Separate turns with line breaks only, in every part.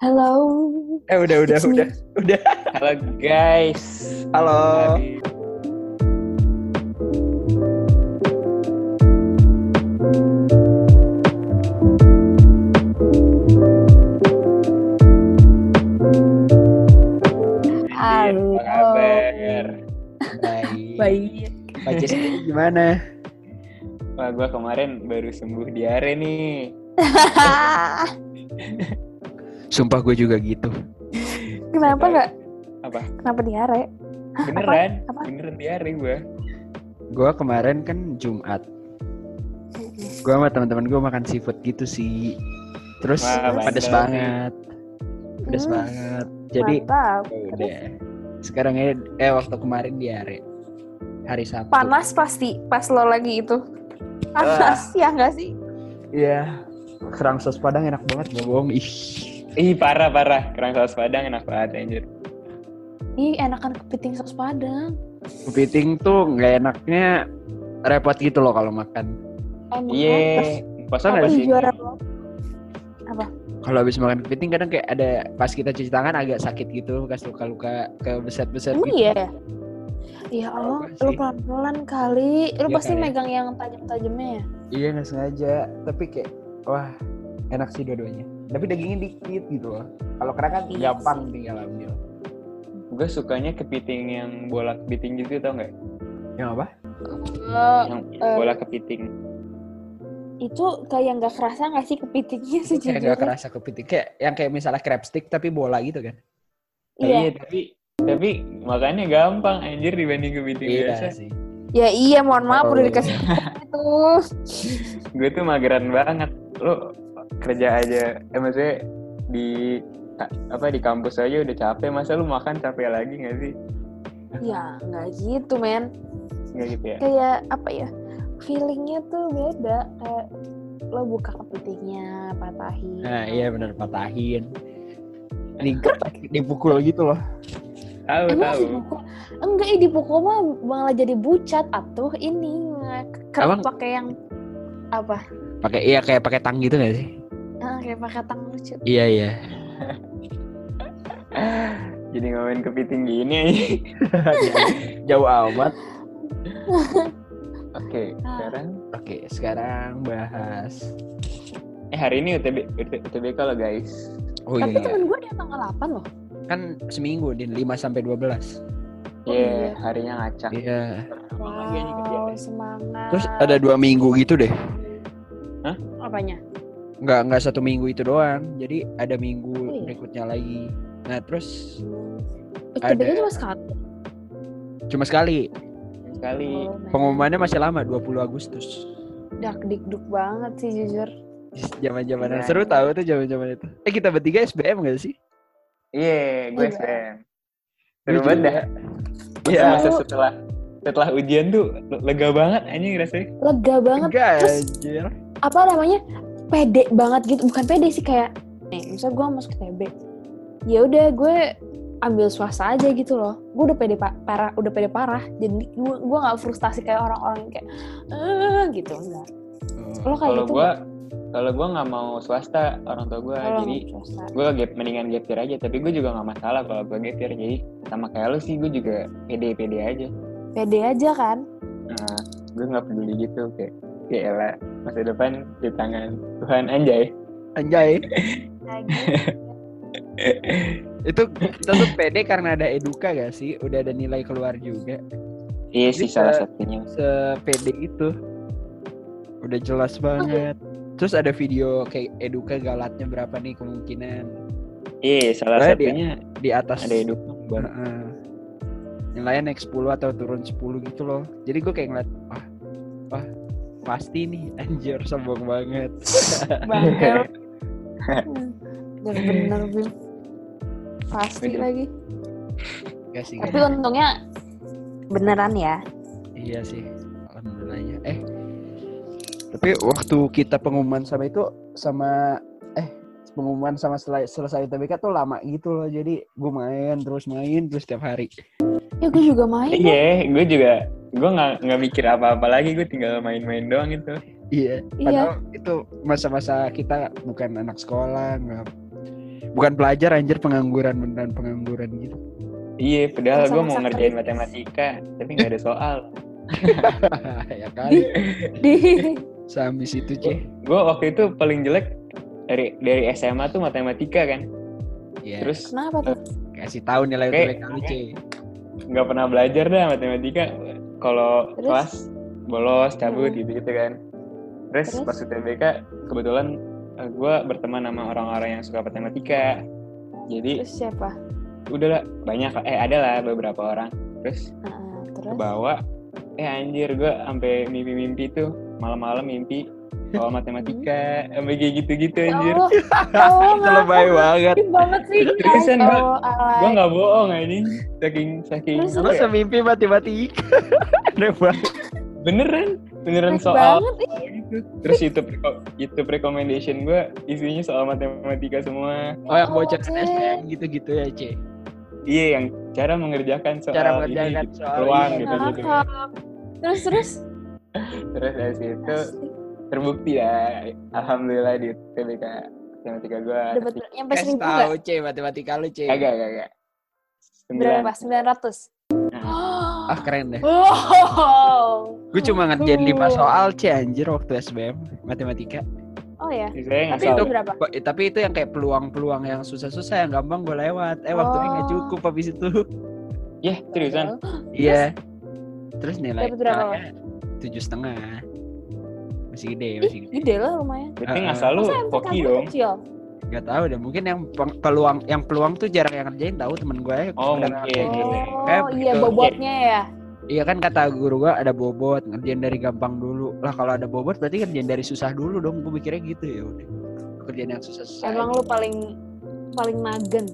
Halo.
Eh udah udah
It's me.
udah udah.
Halo guys.
Halo.
Halo.
Baik.
Baik.
Pak Jess gimana?
Wah, gue kemarin baru sembuh diare nih.
Sumpah gue juga gitu.
Kenapa nggak?
Apa?
Kenapa diare? Hah,
Beneran?
Apa? Apa?
Beneran diare gue.
Gue kemarin kan Jumat. Gue sama teman-teman gue makan seafood gitu sih. Terus
Wah,
pedes
mantap.
banget. Pedes
Hmm.
banget. Jadi
Mantap.
udah. Sekarang ya eh waktu kemarin diare. Hari Sabtu.
Panas pasti pas lo lagi itu. Panas ya nggak sih?
Iya. Kerang sos padang enak banget gak bohong. Ih.
Ih, parah parah. Kerang saus padang enak banget anjir.
Ih, enakan kepiting saus padang.
Kepiting tuh nggak enaknya repot gitu loh kalau makan.
Emang
Iya. Pas
Tau
apa
nggak
sih?
Ih, juara lo.
Kalau habis makan kepiting kadang kayak ada pas kita cuci tangan agak sakit gitu, bekas luka-luka ke beset-beset
Emang
gitu.
iya ya? Ya Allah,
Apa
lo
sih?
pelan-pelan kali. Lo
Iya
pasti
kali.
megang yang tajam-tajamnya ya?
Iya nggak sengaja, tapi kayak wah enak sih dua-duanya. Tapi dagingnya dikit gitu loh. Kalau kerang kan
Iya
gampang
sih.
tinggal ambil.
Gue sukanya kepiting yang bola kepiting gitu tau nggak?
Yang apa?
Eh,
Yang
eh.
bola kepiting.
itu kayak nggak kerasa nggak sih kepitingnya
Kayak
sejujurnya?
gak kerasa kepiting. Kayak yang kayak misalnya crab stick tapi bola gitu kan?
Iya.
Iya, tapi tapi makannya gampang anjir dibanding kepiting biasa.
sih.
Ya iya, mohon maaf udah
Oh.
dikasih itu.
gue tuh mageran banget lo kerja aja eh maksudnya di apa di kampus aja udah capek masa lu makan capek lagi nggak sih
Ya nggak gitu men.
nggak gitu ya
Kayak apa ya? Feelingnya tuh beda. Kayak lo buka kepitingnya, patahin.
Nah iya benar patahin. Digetak, dipukul gitu loh.
tahu
Emang
tahu
dipukul? Enggak, eh, dipukul mah malah jadi bucat atuh ini kerap pakai yang apa?
Pakai iya kayak pakai tang gitu gak sih?
Kayak pakai tang lucu.
Iya iya.
jadi ngomongin kepiting gini aja
Jauh amat.
oke
Ah.
sekarang
Oke, sekarang bahas.
eh hari ini UTB UT- UTBK lo guys
Oh
Tapi
iya,
temen gue dia tanggal 8 loh.
kan seminggu di 5 sampai 12.
Oh,
Iya,
iya.
harinya ngacak
Iya.
Kerja
Wow, semangat.
Terus ada dua minggu gitu deh.
apanya?
Nggak nggak satu minggu itu doang. Jadi ada minggu
Oh, iya.
berikutnya lagi. Nah terus
UTBK
Ada.
cuma sekali.
cuma sekali.
sekali
Oh, man.
Pengumumannya masih lama 20 Agustus.
dak dikduk banget sih jujur.
Zaman-zaman
Iya.
seru tahu tuh zaman-zaman itu. Eh kita bertiga SBM gak sih?
iya gue
Iya.
SBM
Gue
seru banget dah
Iya.
masa setelah setelah ujian tuh lega banget anjing rasanya
Lega banget.
Enggak
Terus
anjir.
apa namanya? Pede banget gitu. Bukan pede sih kayak nih, misal gue masuk TB. Ya udah gue ambil swasta aja gitu loh. Gue udah pede pa- parah, udah pede parah. Jadi gue gue nggak frustasi kayak orang-orang kayak eh gitu enggak. Lo kayak
kalau
gitu
gue kalau gue nggak mau swasta orang tua gue
Kalau
jadi gue gap mendingan gap year aja tapi gue juga nggak masalah kalau gue gap year jadi sama kayak lo sih gue juga pede pede aja
Pede aja kan.
nah, gue nggak peduli gitu kayak ya elah masa depan di tangan Tuhan anjay
Anjay. Itu kita tuh pede karena ada eduka gak sih? Udah ada nilai keluar juga.
iya sih salah satunya
Sepede itu. Udah jelas banget. Terus ada video kayak eduka galatnya berapa nih kemungkinan
iya salah
Soalnya
satunya
di atas
ada hidup
Heeh. Nilainya naik 10 atau turun 10 gitu loh. Jadi gue kayak ngeliat, wah, wah pasti nih anjir sombong banget.
Bangkel. Bener-bener Bim. Pasti
Bener.
lagi.
Gak sih.
Tapi
gak.
untungnya beneran ya.
Iya sih. Alhamdulillah ya. Eh, tapi waktu kita pengumuman sama itu sama eh pengumuman sama selesai, selesai UTBK tuh lama gitu loh. Jadi gue main terus main terus setiap hari.
Ya gue juga main.
iya gue juga gue nggak nggak mikir apa-apa lagi gue tinggal main-main doang gitu
Iya.
Iya.
Padahal itu masa-masa kita bukan anak sekolah, nggak Bukan pelajar anjir pengangguran beneran pengangguran gitu.
Iya, padahal gue mau ngerjain matematika, tapi nggak ada soal.
ya kali.
Di
Sampai situ, Ceh.
Gue waktu itu paling jelek dari dari SMA tuh matematika kan.
Iya.
Terus
kenapa tuh?
kasih tahu nilai. UTBK lu, Ceh.
nggak pernah belajar dah matematika. Kalau kelas bolos, cabut
Hmm.
gitu-gitu kan. Terus,
Terus?
pas UTBK kebetulan gue berteman sama orang-orang yang suka matematika. Jadi
Terus siapa?
udahlah banyak eh ada lah beberapa orang. Terus ke
terus
bawah eh anjir gue sampai mimpi-mimpi tuh malam-malam mimpi soal matematika sampai kayak gitu-gitu anjir
Oh, oh,
Itu lebay banget.
banget sih.
Seriusan,
Ya
gua-
Allah, alay.
gue nggak bohong anjing saking saking
Lu
ya,
semimpi matematika. Aneh banget.
beneran beneran
Baik
soal gitu. terus YouTube YouTube recommendation gue isinya soal matematika semua
Oh, yang
Oh,
bocor
oke.
SPM gitu-gitu ya, Ceh.
iya yang cara mengerjakan soal
Cara
ini
mengerjakan
gitu,
soal
peluang
ini.
gitu gitu
Ngakak. Terus terus.
terus dari situ terbukti ya alhamdulillah di TBK matematika gue
Dapat nyampe seribu
tahu? Ceh, matematika lu, Ceh.
kagak kagak
Berapa? Sembilan ratus.
Ah, keren deh.
Wow.
Gue cuma ngerjain 5
Aduh.
soal, Ceh, anjir waktu SBM matematika.
Oh ya. Tapi itu berapa?
Tapi itu yang kayak peluang-peluang yang susah-susah yang gampang gue lewat. Eh, waktunya nggak
Oh.
cukup habis itu.
ya seriusan
Iya. Terus nilai tujuh setengah. Masih gede,
Ih,
masih gede.
gede lah lumayan.
Heeh.
nggak selalu
gue
dong
kecil?
Gak tahu deh, mungkin yang peluang yang peluang tuh jarang yang ngerjain tahu temen gue.
Oh,
pada
mungkin.
ngerjain gitu.
Oh,
Kayak
iya
begitu.
bobotnya ya.
Iya kan kata guru gue ada bobot ngerjain dari gampang dulu. Lah kalau ada bobot berarti ngerjain dari susah dulu dong. Gue mikirnya gitu ya udah. Kerjaan yang susah-susah.
Emang lu paling paling nagen.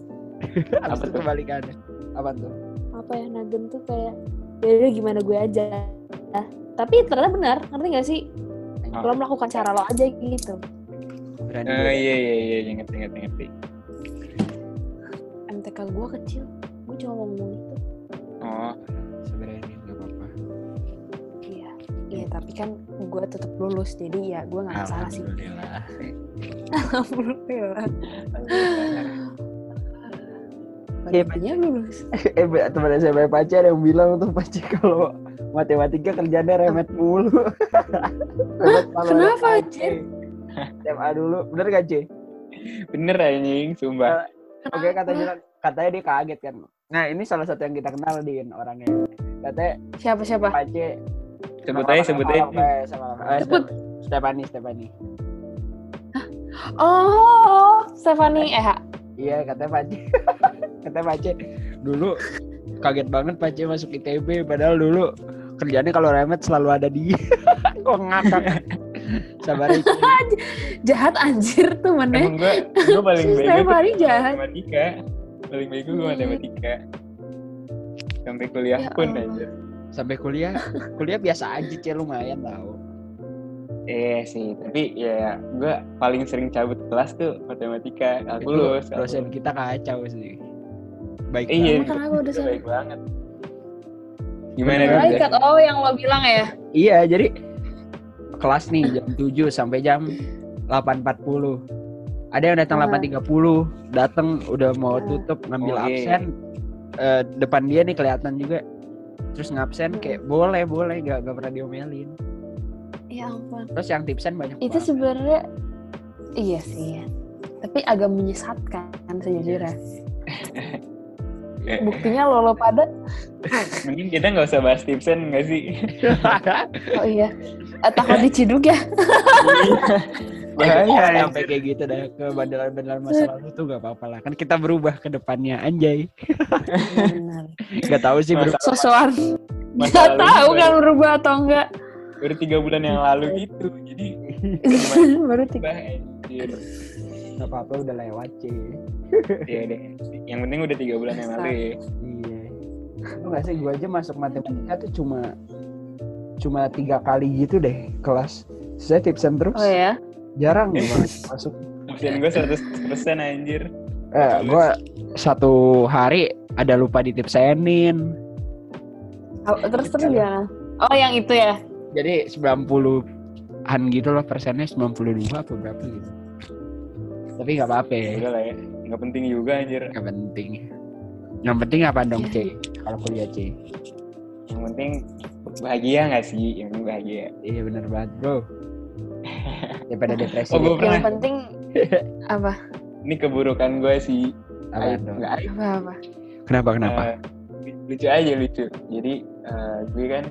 Abis
Apa tuh?
kebalikannya. Apa tuh?
Apa ya nagen tuh kayak ya udah gimana gue aja. Nah, tapi ternyata benar, ngerti gak sih?
Ah.
Lo melakukan cara lo aja gitu.
Berani
Eh,
gue.
iya iya iya iya, ngerti ngerti ngerti
MTK gue kecil, gue cuma mau ngomong itu.
oh
Sebenarnya nggak apa-apa.
Iya, iya tapi kan gue tetap lulus jadi ya gue nggak salah sih.
Alhamdulillah.
Alhamdulillah.
Iya,
Intinya lulus.
eh teman SMA pacar yang bilang tuh pacar kalau matematika kerjanya remet mulu. remet
Kenapa?
Ceh. SMA dulu, bener gak Cih?
bener anjing sumpah
Oke kata bilang, katanya dia kaget kan. Nah ini salah satu yang kita kenal din orangnya. Katanya
Siapa siapa?
Pace.
sebut aja sebut aja
Sebut.
Stefani, Stefani.
Oh, Stefani eh
Iya katanya Pace. katanya Pace. Dulu kaget banget Pace masuk ITB. Padahal dulu kerjanya kalau remet selalu ada dia. Kok ngakak. Sabar aja.
jahat anjir tuh mana?
emang gue gue paling bego tuh
Stefani jahat.
matematika paling bego gue matematika sampai kuliah
Ya
pun aja
Sampai kuliah, kuliah biasa aja, Ceh, lumayan tau.
eh sih tapi ya gue paling sering cabut kelas tuh matematika kalkulus
dosen kita kacau sih. Baik
iya
kenapa
itu
dosen?
baik banget gimana
kan? Oh yang lo bilang ya?
Iya, jadi kelas nih jam 7 sampai jam 8.40. Ada yang datang
Ah.
8.30, datang udah mau
Ah.
tutup ngambil
Oh, iya.
absen. Eh, depan dia nih kelihatan juga. Terus ngabsen
Hmm.
kayak boleh, boleh, gak, gak pernah diomelin.
Ya ampun.
Terus yang tipsen banyak
Itu
banget.
sebenarnya iya sih. Tapi agak menyesatkan sejujurnya.
Eh,
Buktinya lo lo pada
mending kita nggak usah bahas tipsen nggak sih
oh iya Eh, takut diciduk ya.
Bahaya
Bahaya,
sampai kayak gitu dah ke bandalan-bandalan masa lalu tuh gak apa-apa lah. Kan kita berubah ke depannya anjay.
Benar.
Gak tahu sih berubah.
Sosokan. Gak tahu kan berubah atau enggak.
baru tiga bulan yang lalu gitu jadi
Baru tiga.
Gak apa-apa udah lewat sih.
Ya deh yang penting udah tiga bulan yang lalu ya
Iya. Lu gak sih gue aja masuk matematika tuh cuma cuma tiga kali gitu deh kelas. Saya tipsen terus.
Oh ya.
Jarang banget masuk.
absen gue 100% anjir
Eh, gue satu hari ada lupa ditipsenin.
Oh, Terus terus gimana? Oh yang itu ya.
Jadi 90-an gitu loh persennya 92 apa berapa gitu. Tapi nggak apa-apa ya.
udah lah ya nggak penting juga anjir
Gak penting. Yang penting apa dong, C? Kalau kuliah, C?
yang penting bahagia nggak sih yang penting bahagia
Iya bener banget, bro. Daripada depresi.
Oh, gua pernah.
Yang penting apa?
ini keburukan gue sih
Apa
nggak
Apa apa?
Kenapa, kenapa?
Eh, lucu aja lucu jadi eh, gue kan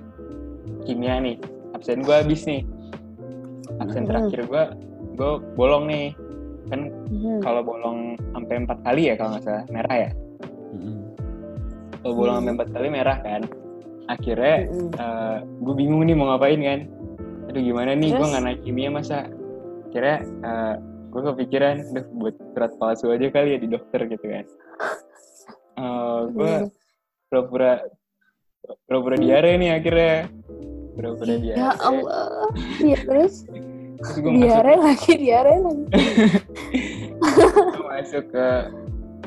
kimia nih absen gue habis nih absen
Hmm.
terakhir gue gue bolong nih kan
Hmm.
kalau bolong sampai empat kali ya kalau nggak salah merah ya
Mm-mm.
kalau bolong
Hmm.
sampai empat kali merah kan akhirnya
Mm-mm.
gue bingung nih mau ngapain kan aduh gimana nih gue nggak naik kimia masa akhirnya gue kepikiran udah buat surat palsu aja kali ya di dokter gitu kan gue
Hmm.
pura-pura pura-pura diare nih akhirnya pura-pura diare
Ya Allah. Ya terus diare lagi diare lagi.
masuk ke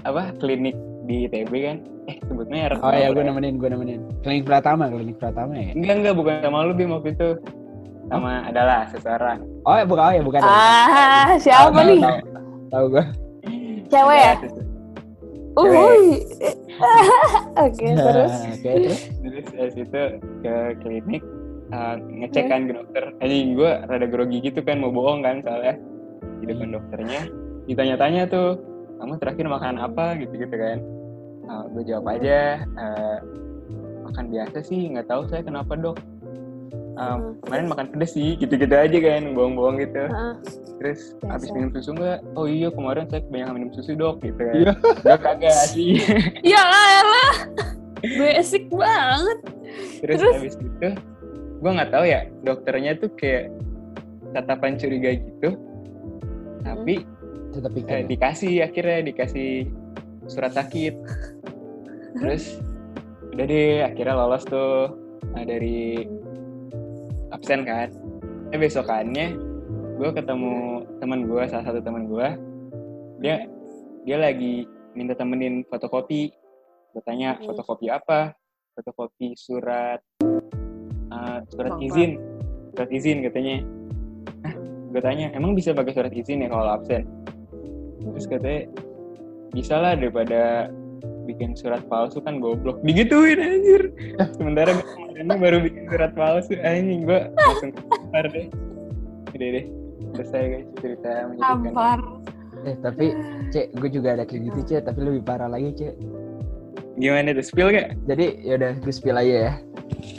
apa klinik di ITB kan eh sebut merek
Oh iya,
apa
gue
ya?
nemenin, gue nemenin. Klinik Pratama, klinik Pratama ya?
enggak enggak bukan sama lu Bim waktu itu sama adalah seseorang
Oh ya, bukan, oh ya, bukan.
Ah, siapa
Tahu,
nih?
tahu, Tahu gue.
Cewek ya? Oke, terus.
Oke, terus?
terus dari situ ke klinik uh, ngecek kan ke dokter. Anjing gue rada grogi gitu kan mau bohong kan soalnya. Di depan dokternya. Ditanya-tanya tuh kamu terakhir makan apa? gitu gitu kan gue jawab aja uh, makan biasa sih nggak tahu saya kenapa dok. Um, kemarin makan pedes sih gitu-gitu aja kan bohong-bohong gitu.
Heeh.
terus
Biasa.
habis minum susu nggak? Oh iya kemarin saya kebanyakan minum susu dok gitu kan.
Iya.
Gak kagak sih.
Ya elah. Basic banget.
terus,
Terus?
habis itu gue nggak tahu ya dokternya tuh kayak tatapan curiga gitu. Tapi
Tetap
eh,
pikir.
dikasih akhirnya dikasih surat sakit. Terus udah deh akhirnya lolos tuh nah, dari absen kan. Eh besokannya gue ketemu teman gue salah satu teman gue dia dia lagi minta temenin fotokopi. Gue tanya
Hmm.
fotokopi apa? Fotokopi surat uh, surat
Bangka.
izin surat izin katanya nah gue tanya emang bisa pakai surat izin ya kalau absen terus katanya bisa lah daripada bikin surat palsu kan goblok digituin anjir sementara gue kemarinnya baru bikin surat palsu anjing gue langsung keluar deh udah deh selesai guys cerita menyedihkan.
Eh, tapi, Cek, gue juga ada kayak gitu, Cek. Tapi lebih parah lagi, Cek.
gimana tuh spill gak?
Jadi, yaudah, gue spill aja ya.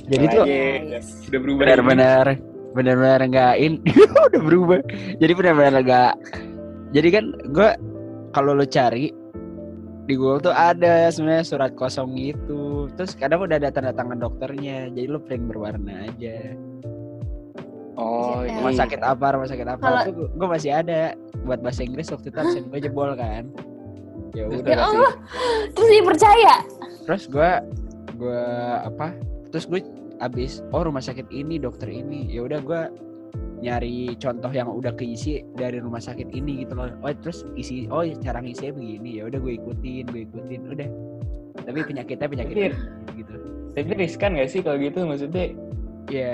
Jadi tuh,
Aja, udah berubah
benar-benar benar-benar nggak in. Udah berubah. Jadi benar-benar nggak. Jadi kan gue kalau lo cari di Google tuh ada sebenarnya surat kosong gitu. Terus kadang udah ada tanda tangan dokternya. Jadi lo print berwarna aja.
Oh
Iya.
rumah
iya
sakit apa rumah sakit apa.
Kalau-
tuh gue masih ada buat bahasa Inggris waktu itu absen gue jebol kan. Ya
Terus
udah.
Ya Allah. Terus dipercaya.
terus gue gue apa terus gue abis oh rumah sakit ini dokter ini. Ya udah gue nyari contoh yang udah keisi dari rumah sakit ini gitu loh. Oh terus isi oh cara ngisinya begini. Ya udah gue ikutin gue ikutin udah. Tapi penyakitnya penyakit
Tapi-
gitu.
tapi riskan gak sih kalau gitu maksudnya?
Ya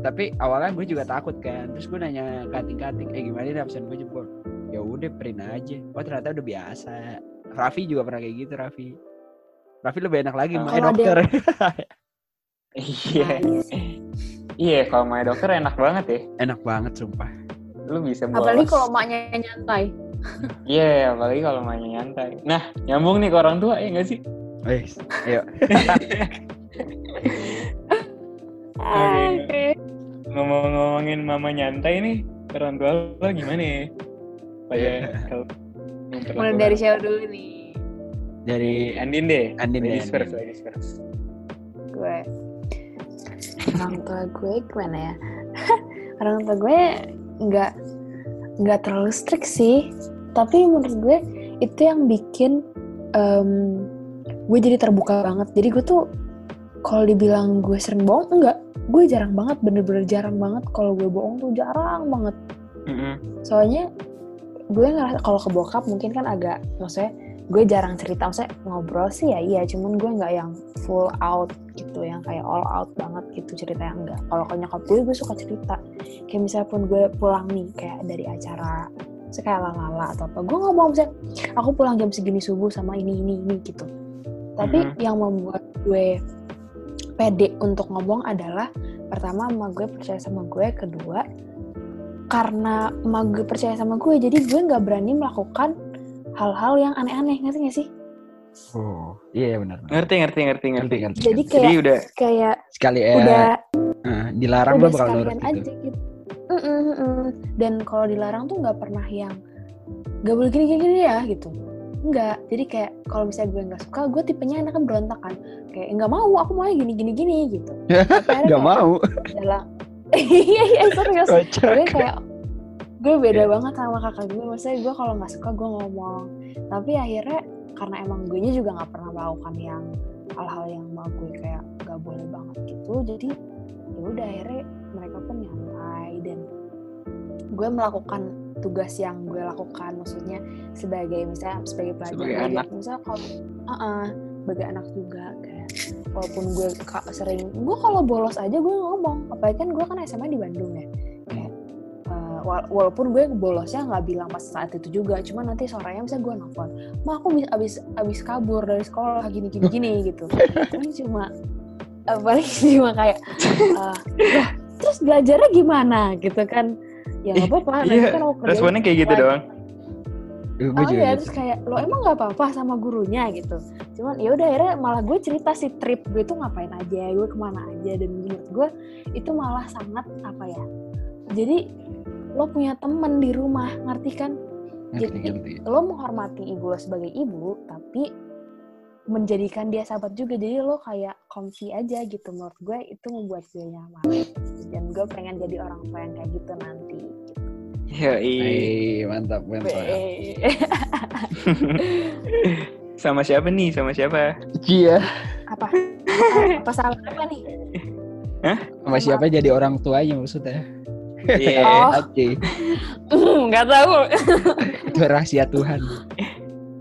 tapi awalnya gue juga takut kan. Terus gue nanya kating-kating eh gimana nih absen gue jebol ya udah print aja. Oh ternyata udah biasa. Raffi juga pernah kayak gitu Raffi. Raffi lebih enak lagi
Kalau ada-
dokter
iya.
Nice.
iya kalau main dokter enak banget ya.
Enak banget sumpah.
Lu bisa bolos
Apalagi kalau maknya nyantai.
iya apalagi kalau mainnya nyantai. Nah nyambung nih ke orang tua ya gak sih?
Wes, ayo.
Oke.
ngomong-ngomongin mama nyantai nih orang tua lo gimana ya? Supaya kalau
Mulai dari siapa dulu nih?
Dari
Andin deh.
Andin deh,
ladies first
Andin.
ladies first.
Gue orang tua gue gimana ya? Orang tua gue nggak nggak terlalu strict sih. Tapi menurut gue itu yang bikin em, gue jadi terbuka banget. Jadi gue tuh kalau dibilang gue sering bohong enggak. Gue jarang banget bener-bener jarang banget kalau gue bohong tuh jarang banget.
Mm-mm.
soalnya gue ngerasa kalau ke bokap mungkin kan agak maksudnya gue jarang cerita maksudnya ngobrol sih ya iya cuman gue nggak yang full out gitu yang kayak all out banget gitu ceritanya enggak kalau ke nyokap gue gue suka cerita. Kayak misalnya pun gue pulang nih kayak dari acara Misalnya kayak lala atau apa gue ngomong misalnya aku pulang jam segini subuh sama ini ini ini gitu. Tapi
Mhm.
yang membuat gue pede untuk ngomong adalah pertama emak gue percaya sama gue kedua karena emak gue percaya sama gue jadi gue nggak berani melakukan hal-hal yang aneh-aneh ngerti gak sih
Oh, iya benar. benar.
Ngerti, ngerti, ngerti, ngerti.
Ngerti, ngerti.
jadi
ngerti.
Jadi
kayak
udah
kayak
sekali eh,
udah
eh, dilarang
udah
bakal nurut gitu.
aja gitu Mm-mm, mm-mm. dan kalau dilarang tuh nggak pernah yang nggak boleh gini gini gini ya gitu nggak jadi kayak kalau misalnya gue nggak suka gue tipenya anaknya berontak kan kayak nggak mau aku mau gini gini gini gitu Tapi akhirnya
Gak
kayak
mau.
dalam iya iya serius gue kayak gue beda
Iya.
banget sama kakak gue. Maksudnya gue kalau nggak suka gue ngomong. Tapi akhirnya karena emang gue nya juga nggak pernah melakukan yang hal-hal yang mau gue kayak nggak boleh banget gitu. Jadi ya udah akhirnya mereka pun nyantai dan gue melakukan tugas yang gue lakukan. Maksudnya sebagai misalnya sebagai pelajar
Sebagai anak.
misalnya kalau uh-uh, sebagai anak juga kayak walaupun gue sering gue kalau bolos aja gue ngomong. Apalagi kan gue kan SMA di Bandung ya. uh, wala- walaupun gue bolosnya nggak bilang pas saat itu juga cuma nanti sorenya misalnya gue nelfon ma aku bisa abis abis kabur dari sekolah gini gini gini gitu paling cuma uh, paling cuma kayak uh, "Lah, terus belajarnya gimana gitu kan ya nggak apa-apa nanti
Iya,
kan aku kerjain
responnya kayak gitu
lagi."
doang.
Gue
Oh
juga
ya,
gitu.
terus kayak lo emang nggak apa-apa sama gurunya gitu. Cuman ya udah akhirnya malah gue cerita si trip gue tuh ngapain aja, gue ke mana aja dan menurut gue itu malah sangat apa ya. Jadi lo punya temen di rumah, ngerti kan?
Ngerti,
Jadi
ngerti.
lo menghormati ibu lo sebagai ibu, tapi menjadikan dia sahabat juga. Jadi lo kayak comfy aja gitu. Menurut gue itu membuat gue nyaman. Dan gue pengen jadi orang tua yang kayak gitu nanti.
Iya.
Hai, mantap, mantap.
Sama siapa nih? Sama siapa?
Iya.
apa? apa? Apa salah apa nih?
Sama siapa jadi orang tuanya maksudnya?
Iya.
Oh.
Oke.
Nggak tahu.
Itu rahasia Tuhan.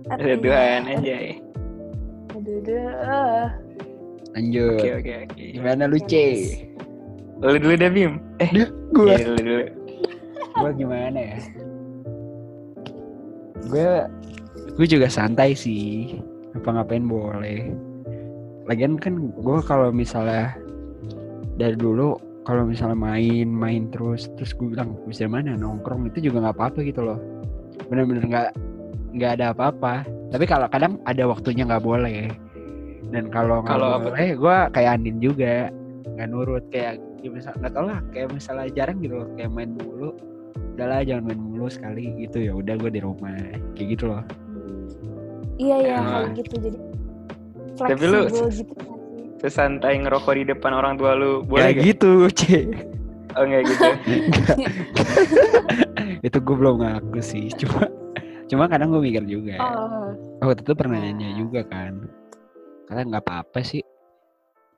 Ada Tuhan aja. ya.
Aduh, aduh.
Lanjut.
Oke, oke, oke.
Gimana lu, C?
Lu dulu dah, Bim. Eh,
Gue.
iya, lu dulu.
gue gimana ya gue gue juga santai sih apa ngapain boleh lagian kan gue kalau misalnya dari dulu kalau misalnya main main terus terus gue bilang bisa mana? Nongkrong. Itu juga nggak apa-apa gitu loh. Bener-bener nggak nggak ada apa-apa. Tapi kalau kadang ada waktunya nggak boleh. Dan kalau nggak
Kalau
boleh gue kayak Andin juga nggak nurut. Kayak ya misal nggak tau lah kayak misalnya jarang gitu loh kayak main mulu. Udahlah jangan main mulu sekali gitu. Ya udah gue di rumah. Kayak gitu loh.
Iya iya
Emang.
kayak gitu. Jadi
Tapi lu-
fleksibel gitu
Sesantai ngerokok di depan orang tua lu, boleh
ya
gak?
gitu c.
Oh, enggak gitu.
itu gue belum ngaku sih cuma cuma kadang gue mikir juga.
Oh,
waktu itu pernah nanya juga kan karena nggak apa-apa sih?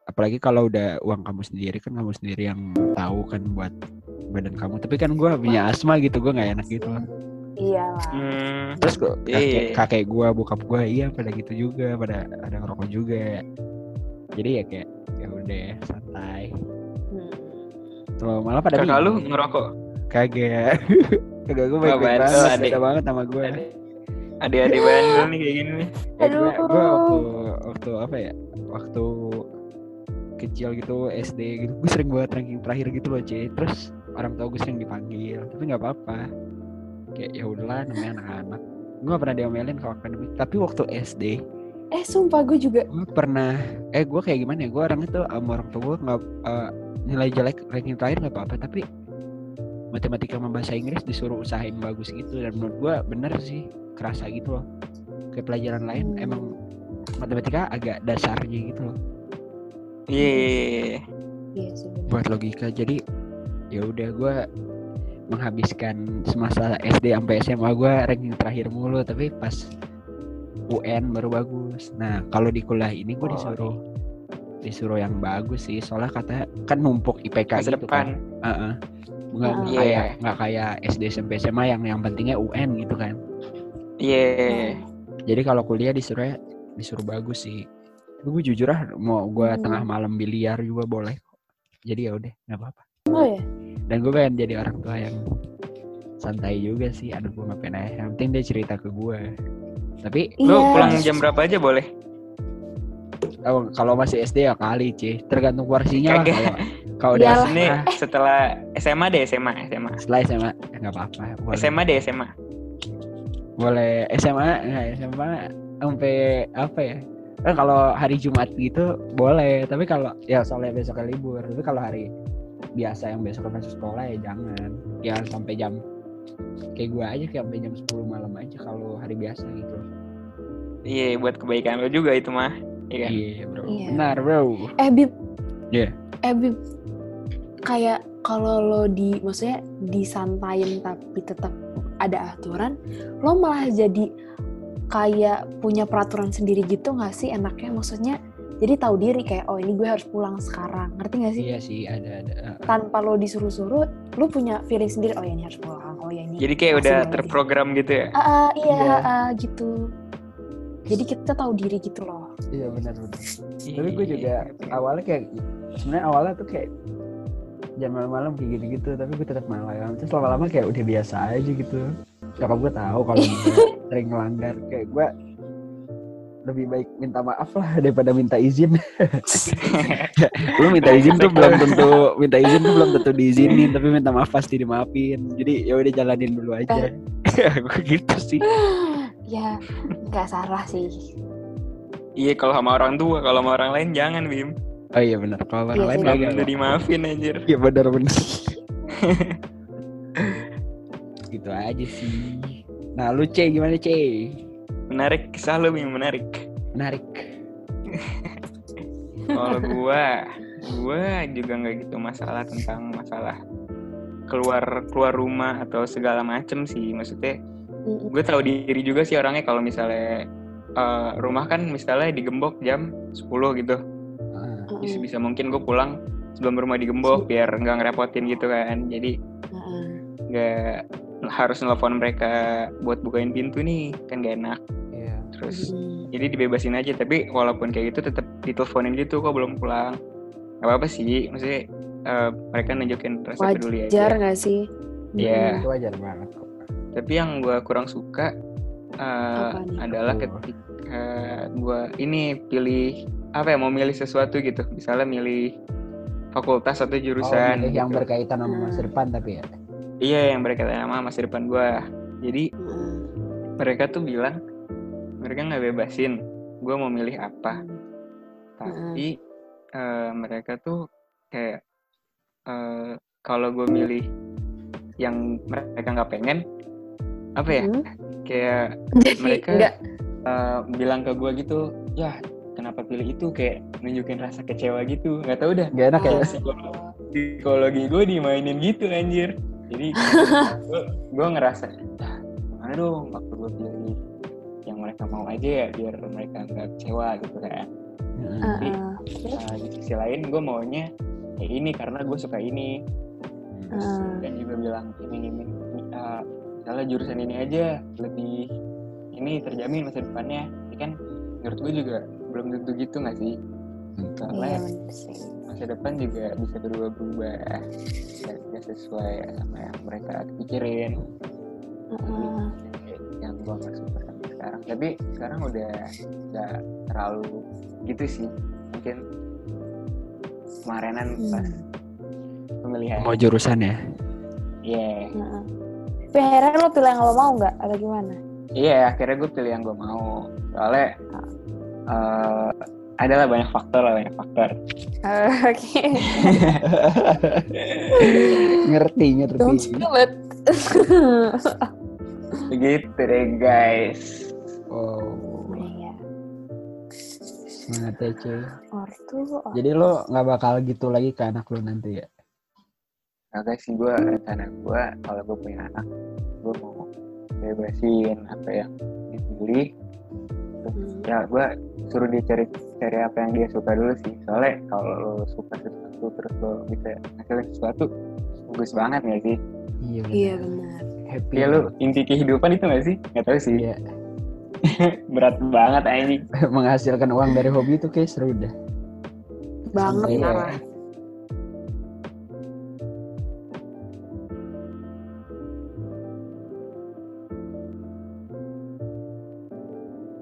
Apalagi kalau udah uang kamu sendiri kan kamu sendiri yang tahu kan buat badan kamu. Tapi kan gue punya asma gitu gue nggak enak gitu. Loh
iyalah.
Hmm,
terus gua, kakek,
Iya.
kakek gue bokap gue iya pada gitu juga pada ada ngerokok juga jadi ya kayak ya udah santai.
Hmm.
Tuh, malah pada
kakak lu ngerokok.
kagak. Kagak gue baik-baik
bandel,
banget beda banget sama gue
Adik-adik bandel nih kayak gini nih.
Eh, gue
Aduh.
gue waktu waktu apa ya waktu kecil gitu SD gitu gue sering banget ranking terakhir gitu loh C terus orang tua gue sering dipanggil tapi nggak apa-apa. Kayak ya udahlah namanya anak-anak. Gue gak pernah diomelin kalau akademik tapi waktu SD
Eh sumpah gue juga
gue pernah eh gue kayak gimana ya gue orang itu sama orang tua gue nggak eh, nilai jelek ranking terakhir nggak apa-apa tapi matematika sama bahasa Inggris disuruh usahain bagus gitu dan menurut gue bener sih kerasa gitu loh kayak pelajaran lain emang matematika agak dasarnya gitu loh
Iya.
iya sih bener.
buat logika jadi ya udah gue menghabiskan semasa SD sampai SMA gue ranking terakhir mulu tapi pas UN baru bagus. Nah kalau di kuliah ini gue
Oh,
disuruh disuruh yang bagus sih. Soalnya kata kan numpuk IPK
Masa
gitu kan.
Depan.
Heeh. nggak nggak
Iya.
kayak nggak kayak SD SMP SMA yang yang pentingnya UN gitu kan.
Iya.
jadi kalau kuliah disuruh disuruh bagus sih. Tapi gue jujur ah mau gue
Hmm.
tengah malam biliar juga boleh kok. Jadi ya udah nggak apa-apa.
Oh ya
dan gue pengen jadi orang tua yang santai juga sih. Aduh gue ngapain aja. Yang penting dia cerita ke gue tapi
Lu
Iya.
pulang jam berapa aja boleh?
oh, kalau masih SD ya kali sih tergantung porsinya lah kalau kalau udah
Iyalah.
Ini
ah,
setelah SMA deh, SMA, SMA.
setelah SMA ya nggak apa-apa boleh
SMA deh, SMA.
boleh SMA nggak SMA sampai apa ya kan kalau hari Jumat gitu boleh tapi kalau ya soalnya besoknya libur tapi kalau hari biasa yang besok masuk sekolah ya jangan ya sampai jam kayak gue aja kayak sampai jam 10 malam aja kalau hari biasa gitu
Iya, buat kebaikan lo juga itu mah. Iya kan?
iya bro
Iya.
benar bro
Eh Bib.
Iya.
Eh Bib. Kayak kalau lo di maksudnya disantain tapi tetap ada aturan, lo malah jadi kayak punya peraturan sendiri gitu nggak sih enaknya? Maksudnya jadi tahu diri kayak oh ini gue harus pulang sekarang. Ngerti gak sih?
iya sih ada ada
Tanpa lo disuruh-suruh, lo punya feeling sendiri oh ya ini harus pulang. Oh ya ini.
Jadi kayak
masih
udah terprogram gitu ya.
Ah, ah, iya,
Iya.
ah, gitu. Jadi kita tahu diri gitu loh.
iya benar benar
Iya,
tapi gue juga awalnya kayak sebenarnya awalnya tuh kayak jam malam-malam kayak gitu-gitu tapi gue tetap malam terus lama-lama kayak udah biasa aja gitu nyokap gue tahu kalau sering melanggar kayak gue lebih baik minta maaf lah daripada minta izin. Lu minta izin tuh belum tentu minta izin tuh belum tentu diizinin tapi minta maaf pasti dimaafin. Jadi ya udah jalanin dulu aja. Gue gitu sih?
Ya, nggak salah sih.
Iya, kalau sama orang tua, kalau sama orang lain jangan, Bim.
oh iya benar. Kalau orang
Iya
lain
sih.
Gak
kagak
bener dimaafin anjir.
iya benar benar. Gitu aja sih. Nah lu C gimana C
Menarik kisah lu, Bim, menarik.
menarik
Kalau gua, gua juga nggak gitu masalah tentang masalah keluar keluar rumah atau segala macem sih. Maksudnya, gue tahu diri juga sih orangnya kalau misalnya eh, rumah kan misalnya digembok jam 10 gitu.
Ah,
Bisa bisa mungkin gue pulang sebelum rumah digembok biar nggak ngerepotin gitu kan. Jadi nggak harus nelfon mereka buat bukain pintu nih kan gak enak. Terus
Mm.
jadi dibebasin aja tapi walaupun kayak gitu tetap diteleponin gitu kok belum pulang gak apa apa sih maksudnya eh, mereka nunjukin rasa peduli
Wajar
aja
nggak sih?
Iya.
itu wajar banget kok
tapi yang gue kurang suka eh,
nih?
adalah ketika gue ini pilih apa ya mau milih sesuatu gitu misalnya milih fakultas atau
oh,
jurusan
yang
gitu.
berkaitan sama masa
Hmm.
depan tapi ya
iya yang berkaitan sama masa depan gue jadi
Heeh.
mereka tuh bilang mereka nggak bebasin gue mau milih apa. Tapi eh, mereka tuh kayak eh, kalau gue milih yang mereka nggak pengen apa ya?
Hmm.
kayak
Jadi
mereka eh, bilang ke gue gitu ya kenapa pilih itu? Kayak nunjukin rasa kecewa gitu. Nggak tahu dah
gak enak ya?
Oh.
psikologi, gue dimainin gitu anjir. Jadi gue ngerasa ah gimana dong waktu gue pilih mereka mau aja ya biar mereka nggak kecewa gitu kan
Heeh.
Tapi.
Terus?
Nah, di sisi lain gue maunya kayak ini karena gue suka ini Terus
Hmm.
dan juga bilang ini ini ini, uh, misalnya jurusan ini aja lebih ini terjamin masa depannya ini kan menurut gue juga belum tentu gitu nggak sih
Iya
soalnya
bener sih.
masa depan juga bisa berubah-berubah dan sesuai sama yang mereka pikirin
Heeh.
yang gue sekarang tapi sekarang udah nggak terlalu gitu sih. Mungkin kemarinan pas
Hmm.
pemilihan.
Mau jurusan ya?
Iya.
Heeh. Tapi akhirnya lo pilih yang lo mau nggak? Atau gimana?
iya akhirnya gue pilih yang gue mau. Soalnya eh adalah banyak faktor lah banyak faktor.
Eh, Oke.
ngerti ngerti.
Don't
begitu deh guys
oh
Iya.
ya cuy
Ortu. or-
jadi lo nggak bakal gitu lagi ke anak lo nanti ya
Oke sih gue rencana gue kalau gue punya anak gue mau bebasin apa yang dipilih
Hmm.
ya gue suruh dia cari cari apa yang dia suka dulu sih soalnya kalau lo suka sesuatu terus lo bisa ngasilin sesuatu bagus banget gak sih
iya
Iya benar.
happy
ya lo inti kehidupan itu gak sih nggak tahu sih
Iya.
berat banget anjing
menghasilkan uang dari hobi itu kayak seru dah.
Banget parah.